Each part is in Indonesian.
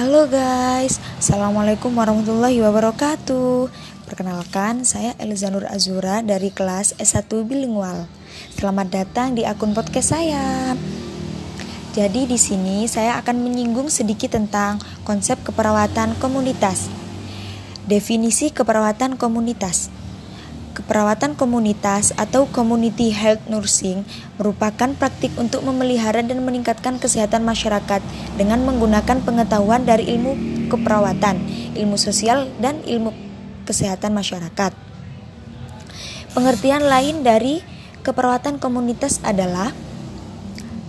Halo guys, Assalamualaikum warahmatullahi wabarakatuh. Perkenalkan, saya Elizanur Azura dari kelas S1 Bilingual. Selamat datang di akun podcast saya. Jadi di sini saya akan menyinggung sedikit tentang konsep keperawatan komunitas. Definisi keperawatan komunitas Keperawatan komunitas atau community health nursing merupakan praktik untuk memelihara dan meningkatkan kesehatan masyarakat dengan menggunakan pengetahuan dari ilmu keperawatan, ilmu sosial, dan ilmu kesehatan masyarakat. Pengertian lain dari keperawatan komunitas adalah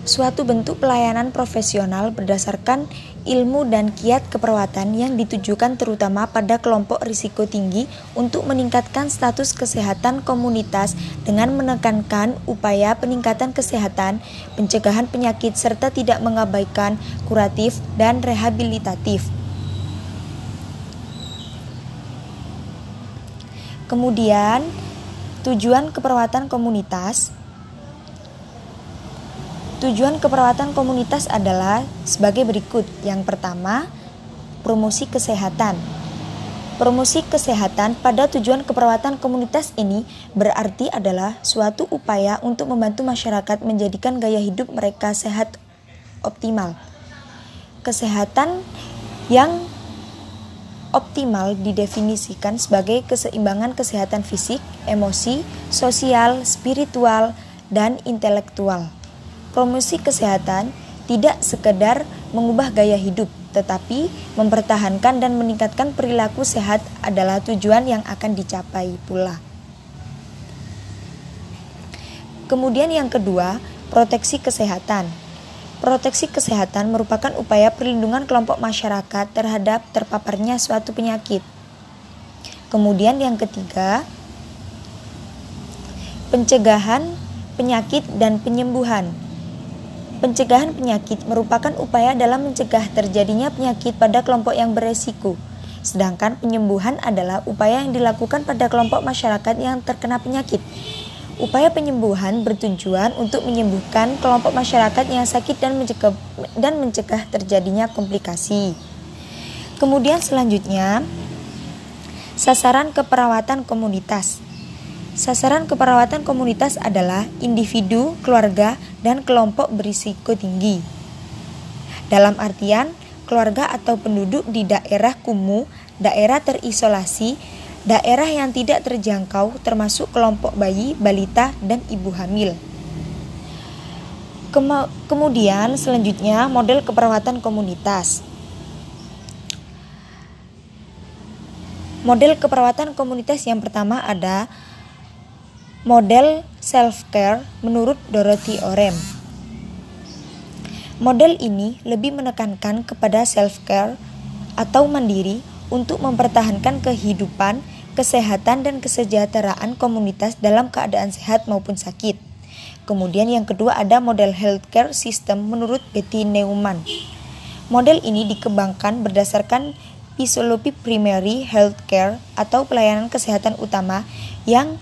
suatu bentuk pelayanan profesional berdasarkan ilmu dan kiat keperawatan yang ditujukan terutama pada kelompok risiko tinggi untuk meningkatkan status kesehatan komunitas dengan menekankan upaya peningkatan kesehatan, pencegahan penyakit serta tidak mengabaikan kuratif dan rehabilitatif. Kemudian, tujuan keperawatan komunitas Tujuan keperawatan komunitas adalah sebagai berikut. Yang pertama, promosi kesehatan. Promosi kesehatan pada tujuan keperawatan komunitas ini berarti adalah suatu upaya untuk membantu masyarakat menjadikan gaya hidup mereka sehat optimal. Kesehatan yang optimal didefinisikan sebagai keseimbangan kesehatan fisik, emosi, sosial, spiritual, dan intelektual. Promosi kesehatan tidak sekedar mengubah gaya hidup, tetapi mempertahankan dan meningkatkan perilaku sehat adalah tujuan yang akan dicapai pula. Kemudian yang kedua, proteksi kesehatan. Proteksi kesehatan merupakan upaya perlindungan kelompok masyarakat terhadap terpaparnya suatu penyakit. Kemudian yang ketiga, pencegahan penyakit dan penyembuhan. Pencegahan penyakit merupakan upaya dalam mencegah terjadinya penyakit pada kelompok yang beresiko. Sedangkan penyembuhan adalah upaya yang dilakukan pada kelompok masyarakat yang terkena penyakit. Upaya penyembuhan bertujuan untuk menyembuhkan kelompok masyarakat yang sakit dan mencegah, dan mencegah terjadinya komplikasi. Kemudian selanjutnya, sasaran keperawatan komunitas. Sasaran keperawatan komunitas adalah individu, keluarga, dan kelompok berisiko tinggi. Dalam artian, keluarga atau penduduk di daerah kumuh, daerah terisolasi, daerah yang tidak terjangkau termasuk kelompok bayi, balita, dan ibu hamil. kemudian selanjutnya model keperawatan komunitas. Model keperawatan komunitas yang pertama ada Model self-care menurut Dorothy Orem. Model ini lebih menekankan kepada self-care atau mandiri untuk mempertahankan kehidupan, kesehatan, dan kesejahteraan komunitas dalam keadaan sehat maupun sakit. Kemudian yang kedua ada model healthcare system menurut Betty Neumann. Model ini dikembangkan berdasarkan fisiologi primary healthcare atau pelayanan kesehatan utama yang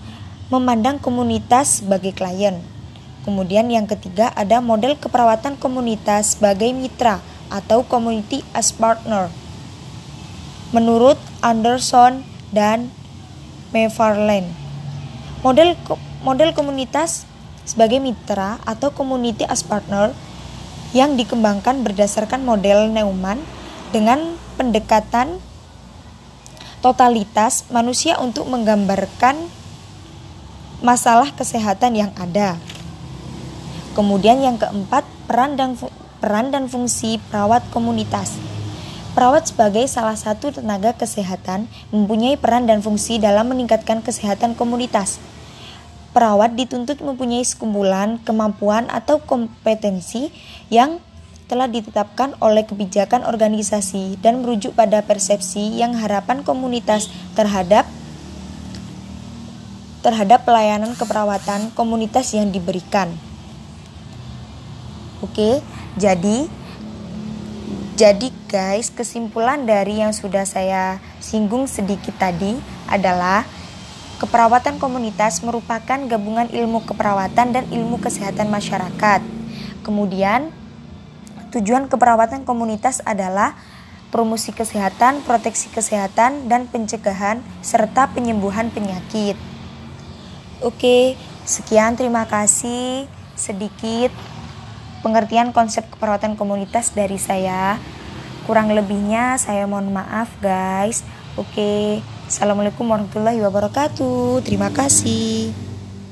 memandang komunitas sebagai klien. Kemudian yang ketiga ada model keperawatan komunitas sebagai mitra atau community as partner. Menurut Anderson dan McFarlane, model model komunitas sebagai mitra atau community as partner yang dikembangkan berdasarkan model Neumann dengan pendekatan totalitas manusia untuk menggambarkan masalah kesehatan yang ada. Kemudian yang keempat, peran dan peran dan fungsi perawat komunitas. Perawat sebagai salah satu tenaga kesehatan mempunyai peran dan fungsi dalam meningkatkan kesehatan komunitas. Perawat dituntut mempunyai sekumpulan kemampuan atau kompetensi yang telah ditetapkan oleh kebijakan organisasi dan merujuk pada persepsi yang harapan komunitas terhadap terhadap pelayanan keperawatan komunitas yang diberikan. Oke, jadi jadi guys, kesimpulan dari yang sudah saya singgung sedikit tadi adalah keperawatan komunitas merupakan gabungan ilmu keperawatan dan ilmu kesehatan masyarakat. Kemudian, tujuan keperawatan komunitas adalah promosi kesehatan, proteksi kesehatan, dan pencegahan, serta penyembuhan penyakit. Oke, sekian terima kasih sedikit pengertian konsep keperawatan komunitas dari saya. Kurang lebihnya saya mohon maaf guys. Oke, Assalamualaikum warahmatullahi wabarakatuh. Terima kasih.